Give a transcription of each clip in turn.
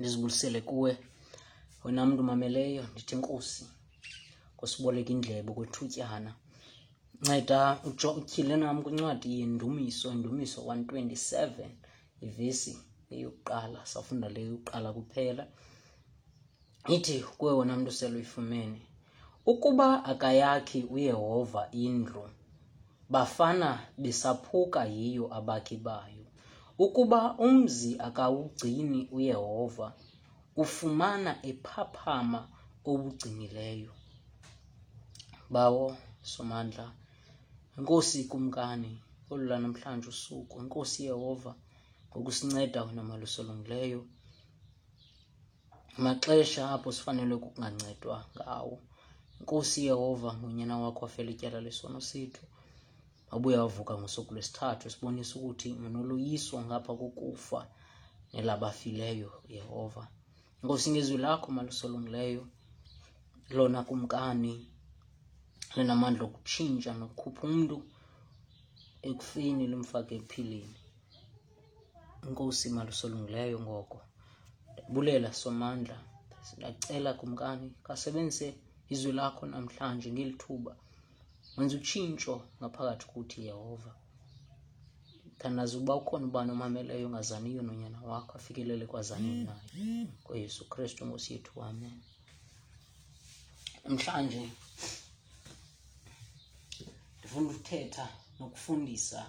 ndizibulisele kuwe. Wena mntu mameleyo ndithi nkosi ngosiboleka indlebe kwethutyana. Nceda utyhile nam kwincwadi yendumiso indumiso 127 ivesi eyokuqala safunda le yokuqala kuphela. Ithi kuwe wona mntu sele uyifumene ukuba akayakhi uyehova indlu bafana besaphuka yiyo abakhi bayo. Ukuba umzi akawugcini uyehova ufumana ephaphama obugcinileyo bawo somandla inkosi kumkani olu lanamhlanje usuku inkosi yehova ngokusinceda wena malusolungileyo maxesha apho sifanele kungancedwa ngawo. Inkosi yehova ngonyana wakho wafela ityala lesono sethu wabuya wavuka ngosuku lwesithathu sibonisa ukuthi unoloyiswa ngapha kokufa nelabafileyo yehova. Inkosi ngezwi lakho malusolungileyo lona kumkani linamandla okutshintsha nokukhupha umntu ekufini limfake ephilini inkosi malusolungileyo ngoko ndabulela somandla ndacela kumkani kasebenzise izwi lakho namhlanje ngeli thuba wenza utshintsho ngaphakathi kuthi yehova thandaza ukuba ukhona ubani omameleyo ongazaniyo nonyana wakho afikelele kwazani naye kweyesu kristu nkosi yethu amen. Namhlanje ndifuna ukuthetha nokufundisa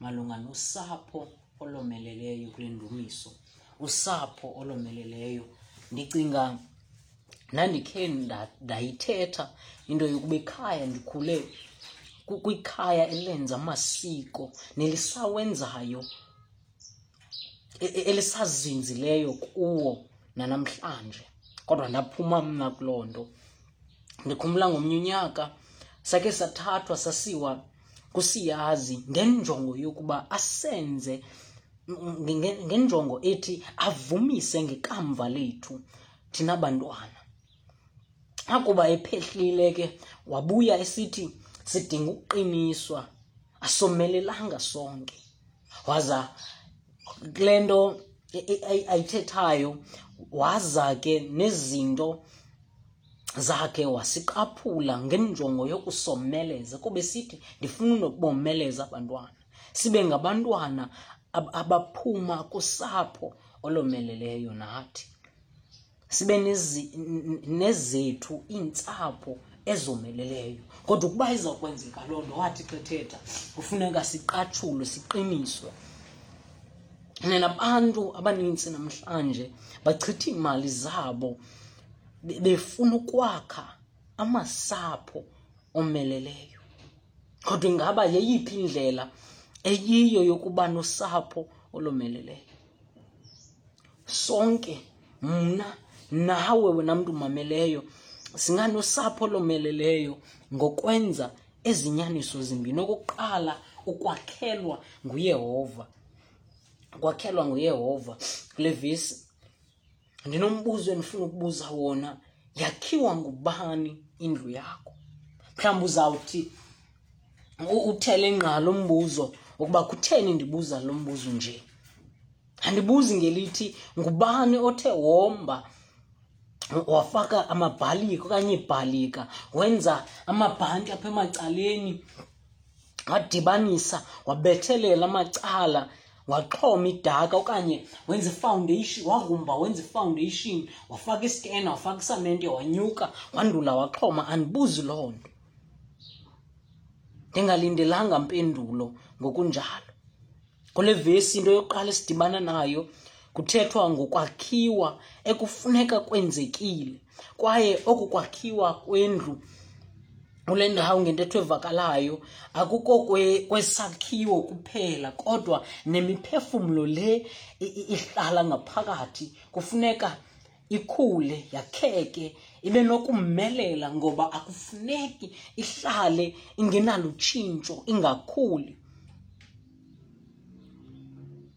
malunga nosapho olomeleleyo kule ndumiso. Usapho olomeleleyo ndicinga ndandikhe nda- ndayithetha into yokuba ikhaya ndikhule kwikhaya elenza amasiko nelisawenzayo e- e- elisazinzileyo kuwo nanamhlanje. Kodwa ndaphuma mna kuloo nto. Ndikhumbula ngomnye unyaka sakhe sathathwa sasiwa kusiyazi ngenjongo yokuba asenze nge- nge- ngenjongo ethi avumise ngekamva lethu thina bantwana akuba ephehlile ke wabuya esithi sidinga ukuqiniswa asomelelanga sonke. Waza kule nto e- e- ayi- ayithethayo waza ke nezinto zakhe wasiqaphula ngenjongo yokusomeleza kube sithi ndifuna unokubomeleza abantwana. Sibe ngabantwana ab- abaphuma kusapho olomeleleyo nathi. Sibe nezethu iintsapho ezomeleleyo. Kodwa ukuba izawukwenzeka loo nto wathi xethetha kufuneka siqatshulwe siqiniswe. Nabantu abanintsi namhlanje bachitha iimali zabo befuna ukwakha amasapho omeleleyo. Kodwa ingaba yeyiphi indlela eyiyo yokuba nosapho olomeleleyo? Sonke mna nawe wena mntu mameleyo singanosapho olomeleleyo ngokwenza ezinyaniso zimbini okokuqala ukwakhelwa nguyehova. Kwakhelwa nguyehova. Kule vesi ndinombuzo endifuna ukubuza wona yakhiwa ngubani indlu yakho? Mhlawumbi uzawuthi u- uthele ngqa lo mbuzo ukuba kutheni ndibuza lo mbuzo nje? Andibuzi ngelithi ngubani othe womba wafaka amabhalika okanye iibhalika wenza amabhanti apha emacaleni wadibanisa wabethelela amacala waxhoma idaka okanye wenza ifoundation wagrumba wenza ifoundation wafaka iskena wafaka isamente wanyuka wandula waxhoma. Andibuzi loo nto. Ndingalindelanga mpendulo ngokunjalo. Kule vesi into yokuqala esidibana nayo kuthethwa ngokwakhiwa ekufuneka kwenzekile. Kwaye oku kwakhiwa kwendlu kule ndawo ngentetho evakalayo akuko kwe- kwesakhiwo kuphela kodwa nemiphefumlo le ihlala ngaphakathi kufuneka ikhule yakheke ibe nokummelela ngoba akufuneki ihlale ingenalutshintsho ingakhuli.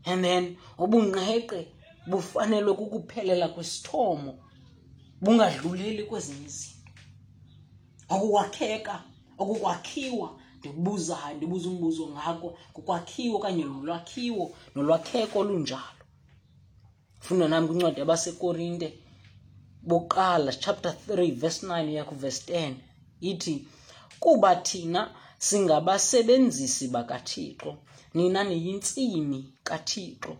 And then ubungqeqe bufanelwe kukuphelela kwesithomo bungadluleli kwezinye izinto. Okukwakheka okukwakhiwa ndikubuzayo ndibuza umbuzo ngako kukwakhiwa okanye nolwakhiwo nolwakheko olunjalo. Funda nami kwincwadi yabasekorinte boqala chapter 3 verse 9 uya kuverse 10 ithi kuba thina singabasebenzisi bakathixo nina niyintsimi kathixo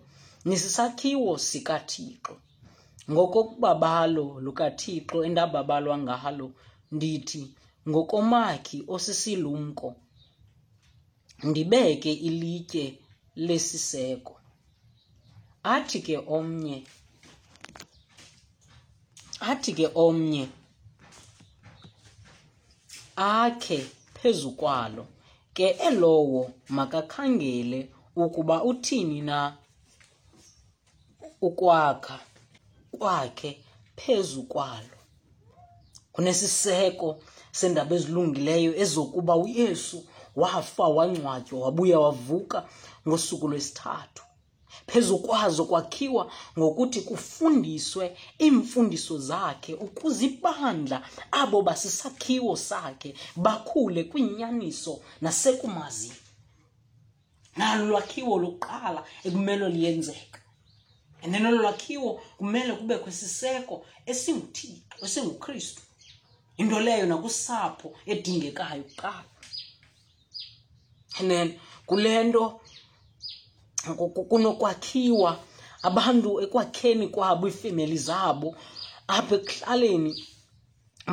nisisakhiwo sikathixo. Ngokokubabalo lukathixo endababalwa ngalo ndithi ngokomakhi osisilumko ndibeke ilitye lesiseko. Athi ke omnye athi ke omnye akhe phezu kwalo ke elowo makakhangele ukuba uthini na ukwakha kwakhe phezu kwalo. Kunesiseko sendaba ezilungileyo ezokuba uyesu wafa wangcwatywa wabuya wavuka ngosuku lwesithathu phezu kwazo kwakhiwa ngokuthi kufundiswe iimfundiso zakhe ukuze ibandla abo basisakhiwo sakhe bakhule kwinyaniso nasekumazini nalo lwakhiwo lokuqala ekumele liyenzeka. And then olo lwakhiwo kumele kubekho isiseko esinguthixo esingukristu. Into leyo nakusapho edingekayo kuqala. And then kule nto kunokwakhiwa abantu ekwakheni kwabo iifemeli zabo. Apha ekuhlaleni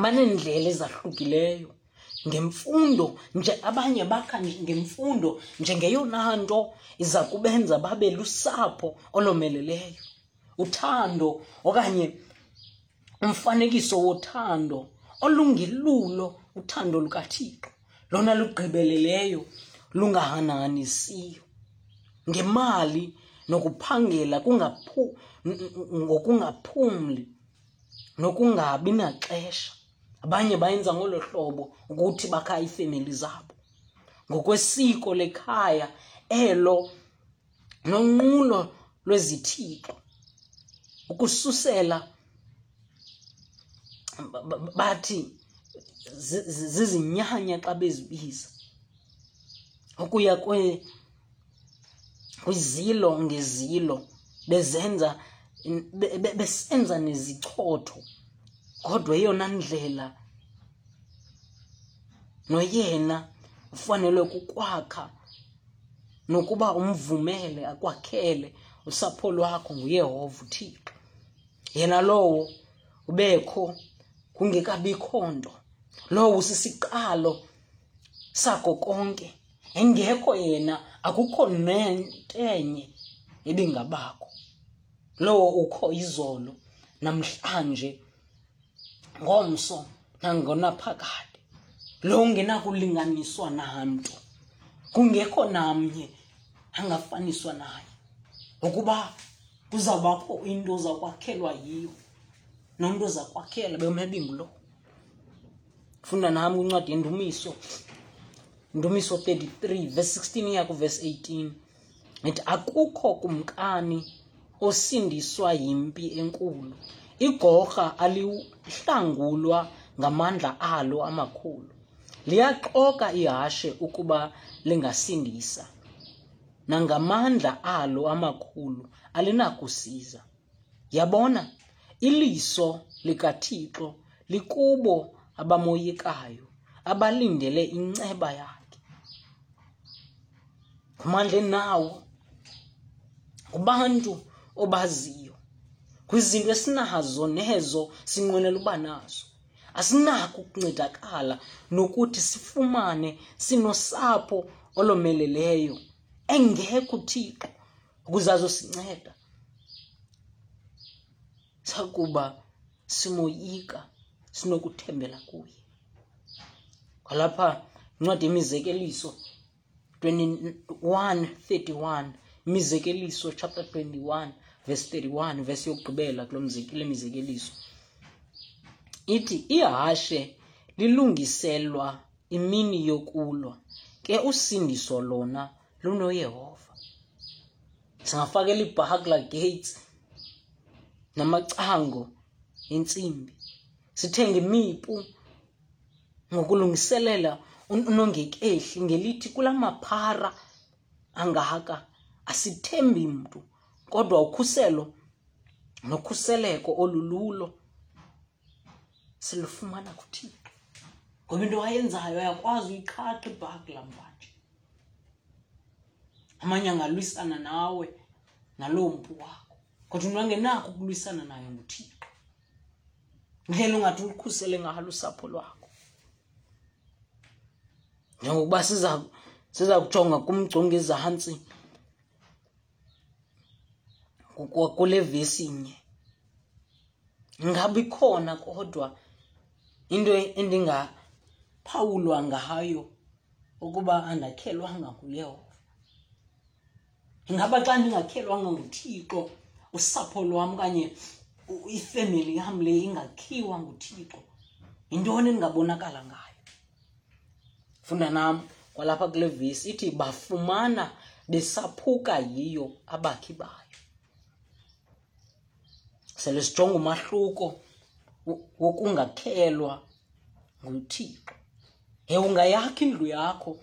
baneendlela ezahlukileyo. Ngemfundo nje abanye bakha ngemfundo njengeyona nto iza kubenza babe lusapho olomeleleyo. Uthando okanye umfanekiso wothando olungelulo uthando lukathixo. Lona lugqibeleleyo lungahananisiyo ngemali nokuphangela kungaphu ngokungaphumli nokungabi naxesha. Abanye bayenza ngolo hlobo ukuthi bakha iifemeli zabo. Ngokwesiko lekhaya elo nonqulo lwezithixo ukususela bathi zizinyanya xa bezibiza ukuya kwizilo ngezilo bezenza besenza nezichotho. Kodwa eyona ndlela noyena ufanelwe kukwakha nokuba umvumele akwakhele usapho lwakho nguyehova uthixo. Yena lowo ubekho kungekabikho nto. Lowo usisiqalo sako konke. Engekho yena akukho nentenye ebingabakho. Lowo ukho izolo namhlanje ngomso nangonaphakade. Lo ungenakulinganiswa namntu kungekho namnye angafaniswa naye. Ukuba kuzawubakho into ozakwakhelwa yiyo nomntu ozakwakhela bemebingulo funda nami kwincwadi yendumiso. Ndumiso 33 verse 16 iya kuverse 18 ithi akukho kumkani osindiswa yimpi enkulu. Igorha alihlangulwa ngamandla alo amakhulu. Liyaxoka ihashe ukuba lingasindisa. Nangamandla alo amakhulu alinakusiza. Yabona? Iliso likathixo likubo abamoyikayo abalindele inceba yakhe. Ngumandla enawo kubantu obaziyo kwizinto esinazo nezo sinqwenela uba nazo. Asinako ukuncedakala nokuthi sifumane sinosapho olomeleleyo engekho uthixo ukuze azosinceda. Sakuba simoyika sinokuthembela kuye. Kwalapha incwadi yemizekeliso 21:31 imizekeliso chapter 21 verse 31 verse yokugqibela mzekile mizekeliso. Ithi ihashe lilungiselwa imini yokulwa ke usindiso lona lunoyehova. Singafakela ibhakla gates namacango entsimbi sithenge imipu ngokulungiselela unongekehli ngelithi kula maphara angaka asithembi mntu kodwa ukhuselo nokhuseleko olululo silufumana kuthixo ngoba into wayenzayo ayakwazi uyiqhaqa ibhaki lamvanje amanye angalwisana nawe naloo mpu wakho kodwa umntu angenakho ukulwisana nayo nguthixo. Ndlela ungathi ulukhusele ngalo usapho lwakho njengokuba siza siza kujonga kumgconga ezantsi kule vesi inye ngabe ikhona kodwa into endingaphawulwa ngayo ukuba andakhelwanga nguyehova ingaba xa ndingakhelwanga nguthixo usapho lwam okanye ifemeli yam le ingakhiwa nguthixo yintoni endingabonakala ngayo? Funda nam kwalapha kule vesi ithi bafumana besaphuka yiyo abakhi bayo. Sele sijonga umahluko wokungakhelwa nguthixo. Ye ungayakha indlu yakho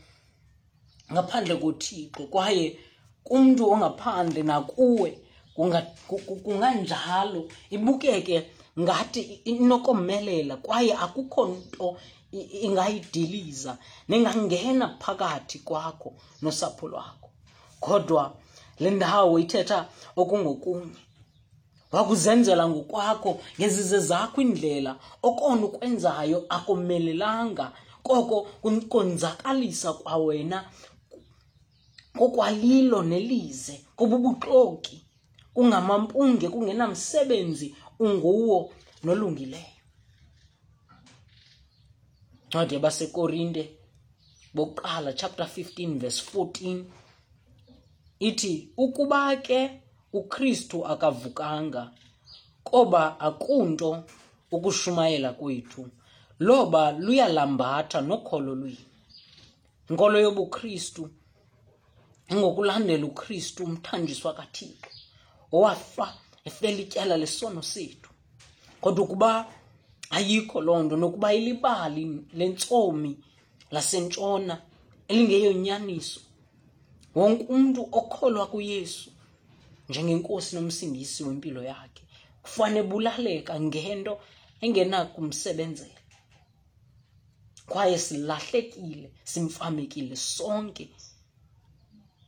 ngaphandle kothixo kwaye kumntu ongaphandle nakuwe kunganjalo. Ibukeke ngathi inokomelela kwaye akukho nto ingayidiliza. Ningangena phakathi kwakho nosapho lwakho. Kodwa le ndawo ithetha okungokunye. Wakuzenzela ngokwakho ngezize zakho indlela. Okona ukwenzayo akomelelanga koko konzakalisa kwawena kokwalilo nelize kububuxoki kungamampunge kungenamsebenzi unguwo nolungileyo ncwadi yabasekorinte bokuqala chapter 15 verse 14 ithi ukuba ke uKristu akavukanga koba akunto ukushumayela kwethu loba luyalambatha nokholo lwini inkolo yobuKristu ngokulandela uKristu umthanjiswa kaThixo owafa efela ityala lesono sethu. Kodwa ukuba ayikho loo nto nokuba ilibali lentsomi lasentshona elingeyonyaniso. Wonke umntu okholwa kuyesu njengenkosi nomsindisi wempilo yakhe kufane bulaleka ngento engenakumsebenzela. Kwaye silahlekile simfamekile sonke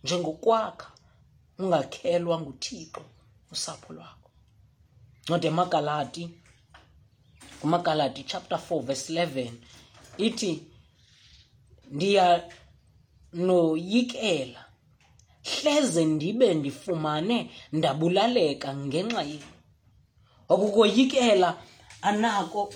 njengokwakha ungakhelwa nguthixo usapho lwakho. Ncwadi yamagalati kumagalati chapter 4 verse 11 ithi ndiyanoyikela hleze ndibe ndifumane ndabulaleka ngenxa yenu. Okukoyikela anako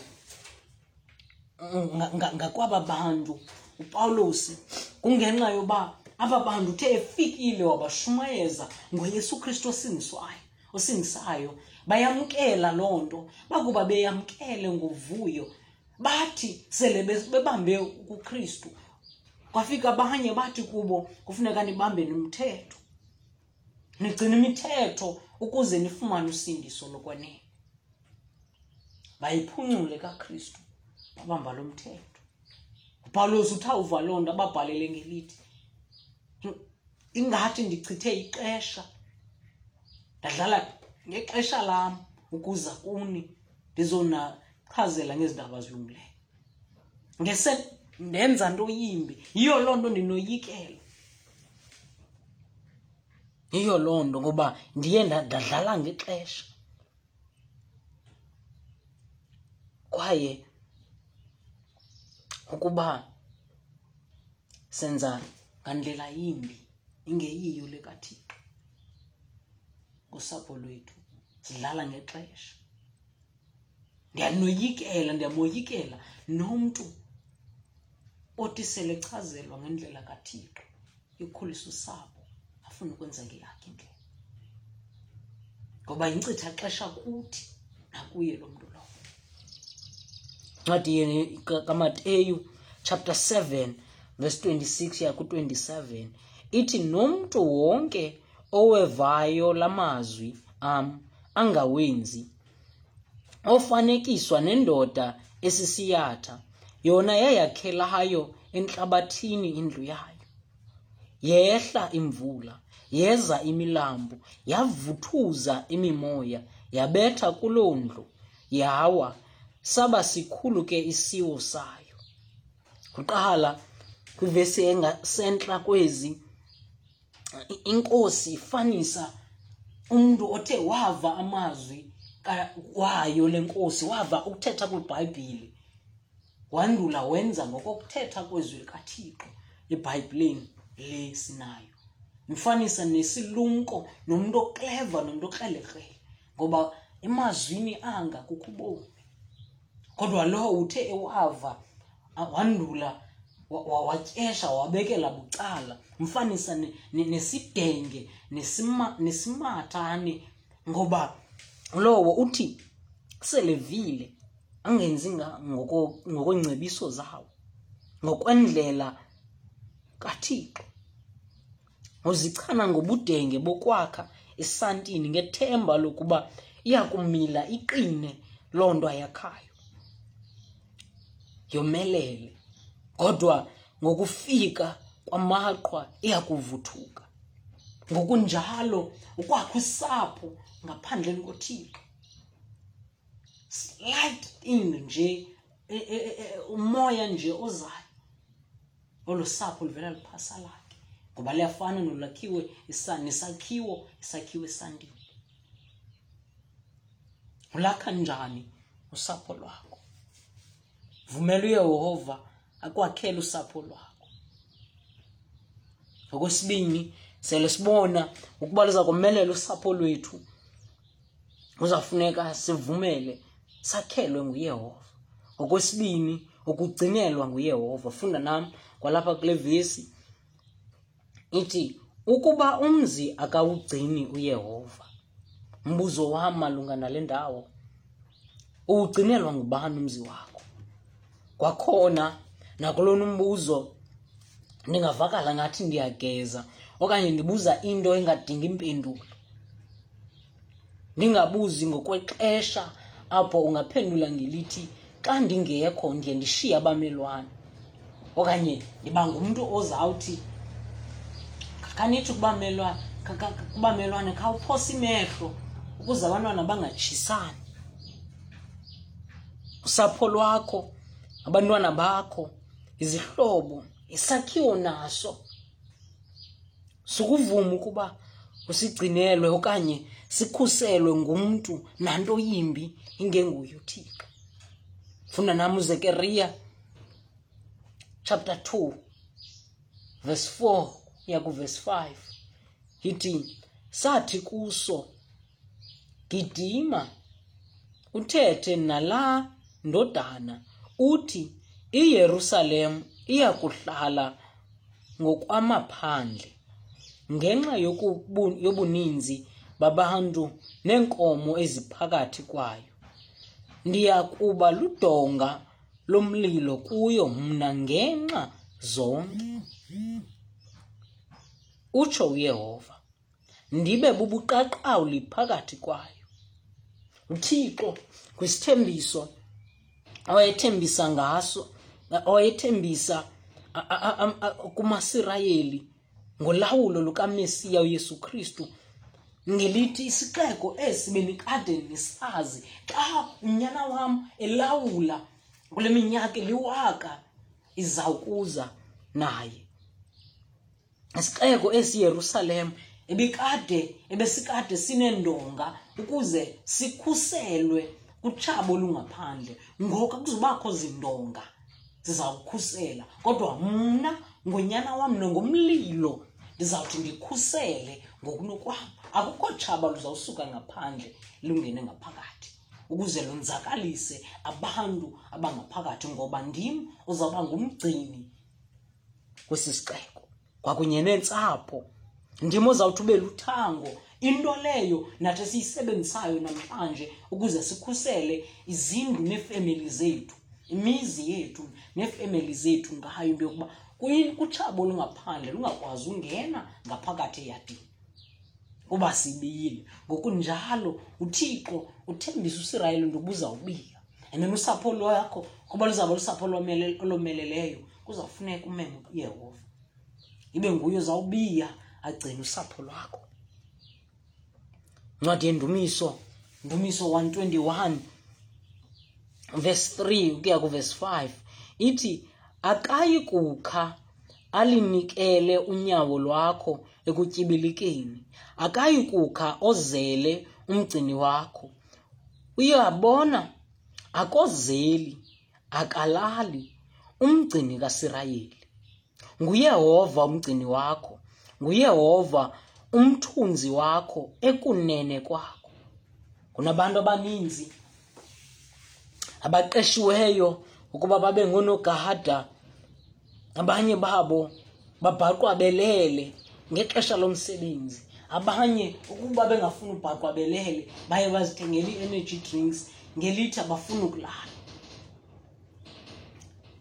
ngakwaba bantu upawulosi kungenxa yoba aba bantu uthe efikile wabashumayeza ngoyesu kristu osingiswayo osingisayo bayamkela loo nto. Bakuba beyamkele ngovuyo bathi sele bebambe ukristu kwafika abanye bathi kubo kufuneka nibambe nomthetho. Nigcina imithetho ukuze nifumane usindiso lokwenene. Bayiphuncule kakristu babamba lo mthetho. Upawulos uthi awuva loo nto ababhalele ngelithi ingathi ndichithe ixesha ndadlala ngexesha lam ukuza kuni ndizonachazela ngezindaba zilungileyo ngese ndenza nto yimbi yiyo loo nto ndinoyikela. Yiyo loo nto ngoba ndiye ndadlala ngexesha. Kwaye ukuba senza ngandlela yimbi ingeyiyo lekathixo kusapho lwethu sidlala ngexesha. Ndiyanoyikela ndiyamoyikela nomntu othi sele chazelwa ngendlela kathixo ikhulisa usapho afune ukwenza ngeyakhe indlela. Ngoba yincitha xesha kuthi nakuye lo mntu lowo. Ncwadi kamateyu chapter 7 verse 26 ya ku-27 ithi nomntu wonke owevayo lamazwi am angawenzi ofanekiswa nendoda esisiyatha. Yona yayakhelayo enhlabathini indlu yayo. Yehla imvula yeza imilambo yavuthuza imimoya yabetha kuloo ndlu. Yawa saba sikhulu ke isiwo sayo. Kuqala kwivesi engasentla kwezi inkosi ifanisa umuntu othe wava amazwi wayo lenkosi wava ukuthetha kwibhayibhile wandula wenza ngokokuthetha kwezwi likathixo ebhayibhileni le sinayo. Mfanisa nesilumko nomntu okleva nomntu okrelekrele ngoba emazwini anga kukho ubomi. Kodwa lo uthe ewava wandula watyesha wabekela bucala. Mfanisa nesidenge nesimathane ngoba lowo uthi selevile angenzi ngokweengcebiso zawo ngokwendlela kathixo. Uzichana ngobudenge bokwakha esantini ngethemba lokuba iyakumila iqine loo nto ayakhayo. Yomelele. Kodwa ngokufika kwamaqhwa iyakuvuthuka ngokunjalo ukwakho isapho ngaphandleni kothixo slight thing nje umoya nje ozayo. Olu sapho livela liphasa lakhe ngoba liyafana nolakhiwe nesakhiwo isakhiwo esandini ulakha njani usapho lwakho? Vumela uyehova akwakhele usapho lwakho. Okwesibini sele sibona ukuba liza komelela usapho lwethu kuzafuneka sivumele sakhelwe nguyehova. Okwesibini ukugcinelwa nguyehova. Funda nam kwalapha kule vesi ithi ukuba umzi akawugcini uyehova mbuzo wam malunga nale ndawo uwugcinelwa ngubani umzi wakho? Kwakhona nakulona umbuzo ndingavakala ngathi ndiyageza okanye ndibuza into engadingi impendulo. Ndingabuzi ngokwexesha apho ungaphendula ngelithi xa ndingekho ndiye ndishiye abamelwane. Okanye ndiba ngumntu ozawuthi khanithi kubamelwane kubamelwane khawuphosa imehlo ukuze abantwana bangatshisani. Usapho lwakho abantwana bakho izihlobo isakhiwo naso. Sukuvuma ukuba usigcinelwe okanye sikhuselwe ngumntu nanto yimbi ingenguye uthixo. Funda nam uzekeriya chapter 2 verse 4 yakuverse 5 ithi sathi kuso gidima uthethe nalaa ndodana uthi iyerusalem iyakuhlala ngokwamaphandle ngenxa yobuninzi babantu neenkomo eziphakathi kwayo. Ndiyakuba ludonga lomlilo kuyo mna ngenxa zonke. Utsho uyehova ndibe bubuqaqawuli phakathi kwayo. Uthixo kwisithembiso awayethembisa ngaso awayethembisa kumasirayeli ngolawulo lukamesiya uyesu kristu. Ngelithi isixeko esi benikade nisazi xa unyana wam elawula kule minyaka eliwaka izawukuza naye. Isixeko esiyerusalem ebikade ebesikade sineendonga ukuze sikhuselwe kutshabo olungaphandle. Ngoku kuzobakho zindonga zizawukhusela kodwa mna ngonyana wam nongomlilo ndizawuthi ndikhusele ngokunokwam. Akukho tshaba luzawusuka ngaphandle lungene ngaphakathi ukuze lonzakalise abantu abangaphakathi ngoba ndim uzawuba ngumgcini kwesi sixeko. Kwakunye neentsapho ndim ozawuthi ube luthango. Into leyo nathi esiyisebenzisayo namhlanje ukuze sikhusele izindlu neefemeli zethu. Imizi yethu neefemeli zethu ngayo into yokuba kutshabo olungaphandle lungakwazi ungena ngaphakathi eyadini. Kuba sibile ngokunjalo uthixo uthembisa usirayeli into yokuba uzawubika and then usapho lwakho kuba luzawuba lusapho olomeleleyo kuzawufuneka umema uyehova ibe nguye zawubiya agcine usapho lwakho. Ncwadi yendumiso ndumiso 121 verse 3 ukuya kuverse 5 ithi akayi kukha alinikele unyawo lwakho ekutyibilikeni. Akayi kukha ozele umgcini wakho. Uyabona akozeli akalali umgcini kasirayeli. Nguyehova umgcini wakho. Nguyehova umthunzi wakho ekunene kwakho. Kunabantu abaninzi. Abaqeshiweyo ukuba babe ngonogada. Abanye babo babhaqwa belele ngexesha lomsebenzi. Abanye ukuba bengafuni ubhaqwa belele baye bazithengela ii-energy drinks ngelithi abafuni ukulala.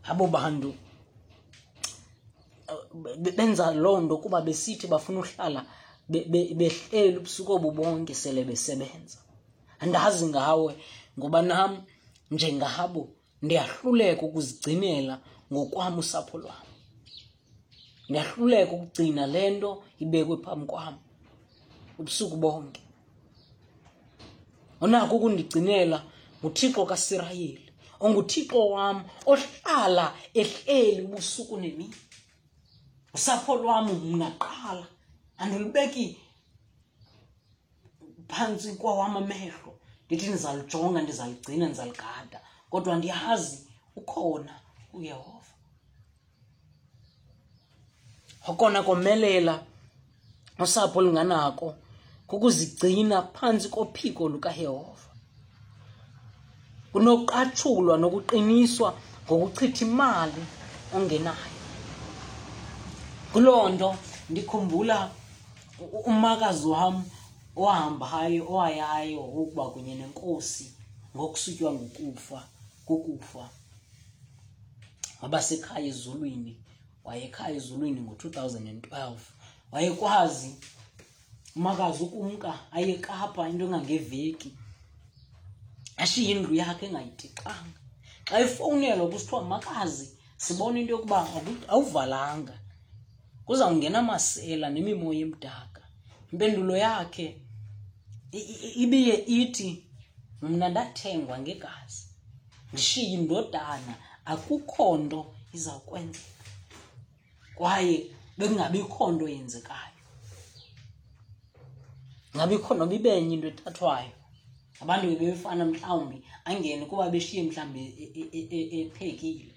Abo bantu eh, benza loo nto kuba besithi bafuna uhlala behleli ubusuku obu bonke sele besebenza. Andazi ngawe ngoba nam njengabo ndiyahluleka ukuzigcinela ngokwam usapho lwam. Ndiyahluleka ukugcina le nto ibekwe phambi kwam. Ubusuku bonke. Unako ukundigcinela nguthixo kasirayeli onguthixo wam ohlala ehleli ubusuku nemini usapho lwam mna qala andilubeki phantsi kwawam amehlo. Ndithi ndizalijonga ndizaligcina ndizaligada kodwa ndiyazi ukhona uyehova. Okona komelela usapho olunganako kukuzigcina phantsi kophiko lukayehova. Kunoqatshulwa nokuqiniswa ngokuchitha imali ongenayo. Kuloo nto ndikhumbula umakazi wam ohambayo owayayo ukuba kunye nenkosi ngokusutywa ngokufa kukufa. Wabasekhaya ezulwini wayekhaya ezulwini ngo-2012 wayekwazi umakazi ukumka ayekapha into engangeveki. Ashiye indlu yakhe engayitixanga xa efowunelwa kusithiwa makazi sibona into yokuba awuvalanga. Kuzawungena masela nemimoya emdaka. Impendulo yakhe ibiye ithi mna ndathengwa ngegazi ndishiye indodana akukho nto izawukwenzeka kwaye bekungabikho nto yenzekayo. Ngabikho noba ibenye into ethathwayo. Abantu bebefana mhlawumbi angene kuba beshiye mhlawumbi ephekile.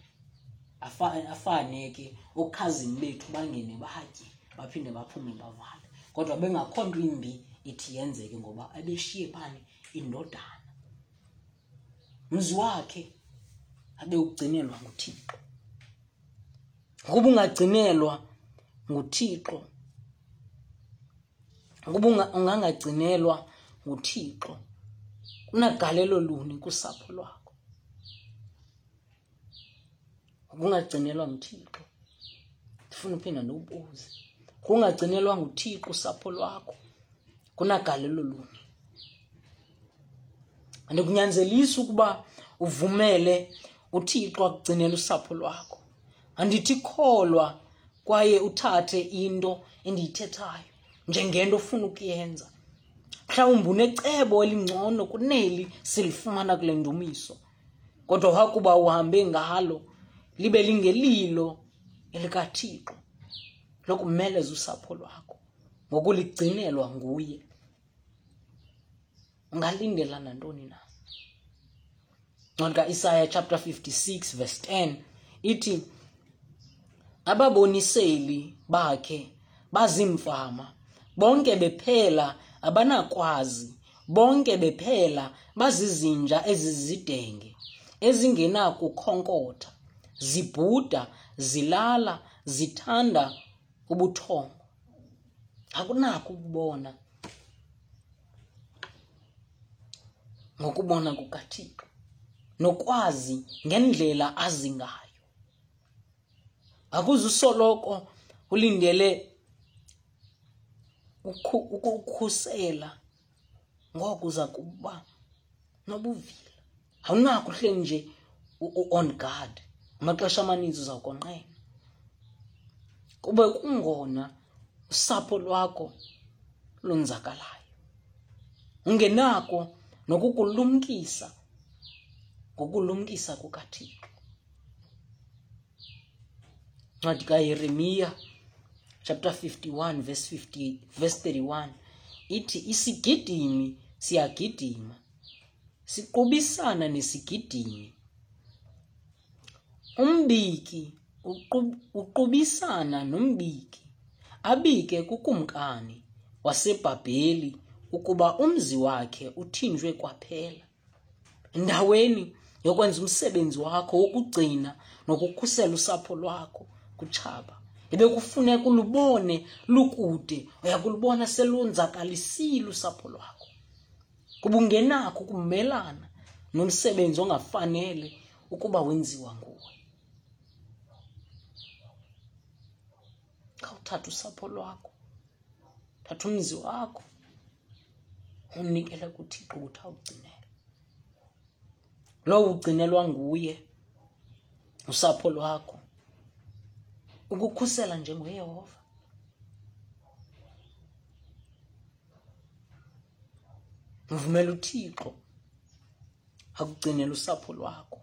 Afane ke okhazini bethu bangene batye baphinde baphume bavale. Kodwa bengakho nto imbi ithi yenzeke ngoba abeshiye phane indodana. Mzi wakhe abe ugcinelwa nguthixo. Ukuba ungagcinelwa nguthixo ukuba ungangagcinelwa nguthixo kunagalelo luni kusapho lwakho. Ukungagcinelwa nguthixo. Ndifuna uphinda ndiwubuze. Kungagcinelwa nguthixo usapho lwakho. Kunagalelo luni andikunyanzelisi ukuba uvumele uthixo akugcinele usapho lwakho. Andithi kholwa kwaye uthathe into endiyithethayo njengento ofuna ukuyenza. Mhlawumbi unecebo elingcono kuneli silifumana kule ndumiso kodwa wakuba uhambe ngalo libe lingelilo elikathixo lokumeleza usapho lwakho ngokuligcinelwa nguye. Ungalindela nantoni na? Ncwadi kaIsaya chapter 56 verse 10 ithi ababoniseli bakhe bazimfama. Bonke bephela abanakwazi bonke bephela bazizinja ezizidenge ezingenakukhonkotha. Zibhuda zilala zithanda ubuthongo. Akunako ukubona. Ngokubona kukathixo nokwazi ngendlela azingayo akuzusoloko ulindele ukukhusela ngoko uza kuba nobuvila. Awunakho uhleli nje on guard amaxesha amaninzi uzawukonqena kube kungona usapho lwakho lonzakalayo. Ungenako nokukulumkisa ngokulumkisa kukathixo. Ncwadi kaYeremiya chapter 51 verse 50 verse 31 ithi isigidimi siyagidima siqubisana nesigidimi. Umbiki uqubisana nombiki abike kukumkani wasebhabheli ukuba umzi wakhe uthinjwe kwaphela. Endaweni yokwenza umsebenzi wakho wokugcina nokukhusela usapho lwakho kutshaba. Ebekufuneka ulubone lukude uyakulubona selonzakalisile usapho lwakho. Kuba ungenakho ukumelana nomsebenzi ongafanele ukuba wenziwa nguwe. Khawuthatha usapho lwakho thatha umzi wakho umnikele kuthixo ukuthi awugcinele. Lowo ugcinelwa nguye usapho lwakho. Ukukhusela njenguyehova uvumela uthixo akugcinele usapho lwakho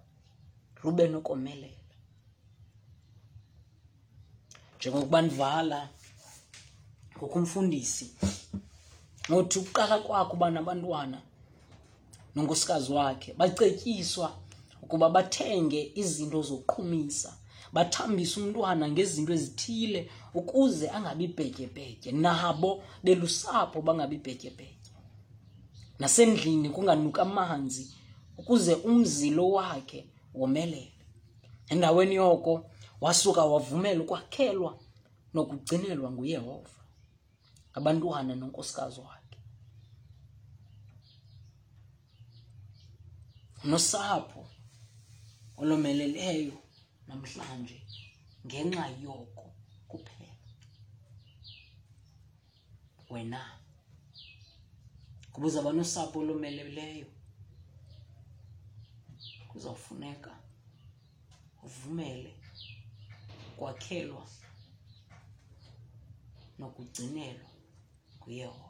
lube nokomelela. Njengokuba ndivala ngokumfundisi ngothi ukuqala kwakho uba nabantwana nonkosikazi wakhe bacetyiswa ukuba bathenge izinto zokuqhumisa bathambise umntwana ngezinto ezithile ukuze angabi bhetyebhetye nabo belusapho bangabi bhetyebhetye nasendlini kunganuka amanzi ukuze umzilo wakhe womelele. Endaweni yoko wasuka wavumela ukwakhelwa nokugcinelwa nguyehova abantwana nonkosikazi wakhe. Nosapho olomeleleyo namhlanje ngenxa yoko kuphela. Wena kuba uzawuba nosapho olomeleleyo kuzawufuneka uvumele kwakhelwa nokugcinelwa nguyehova.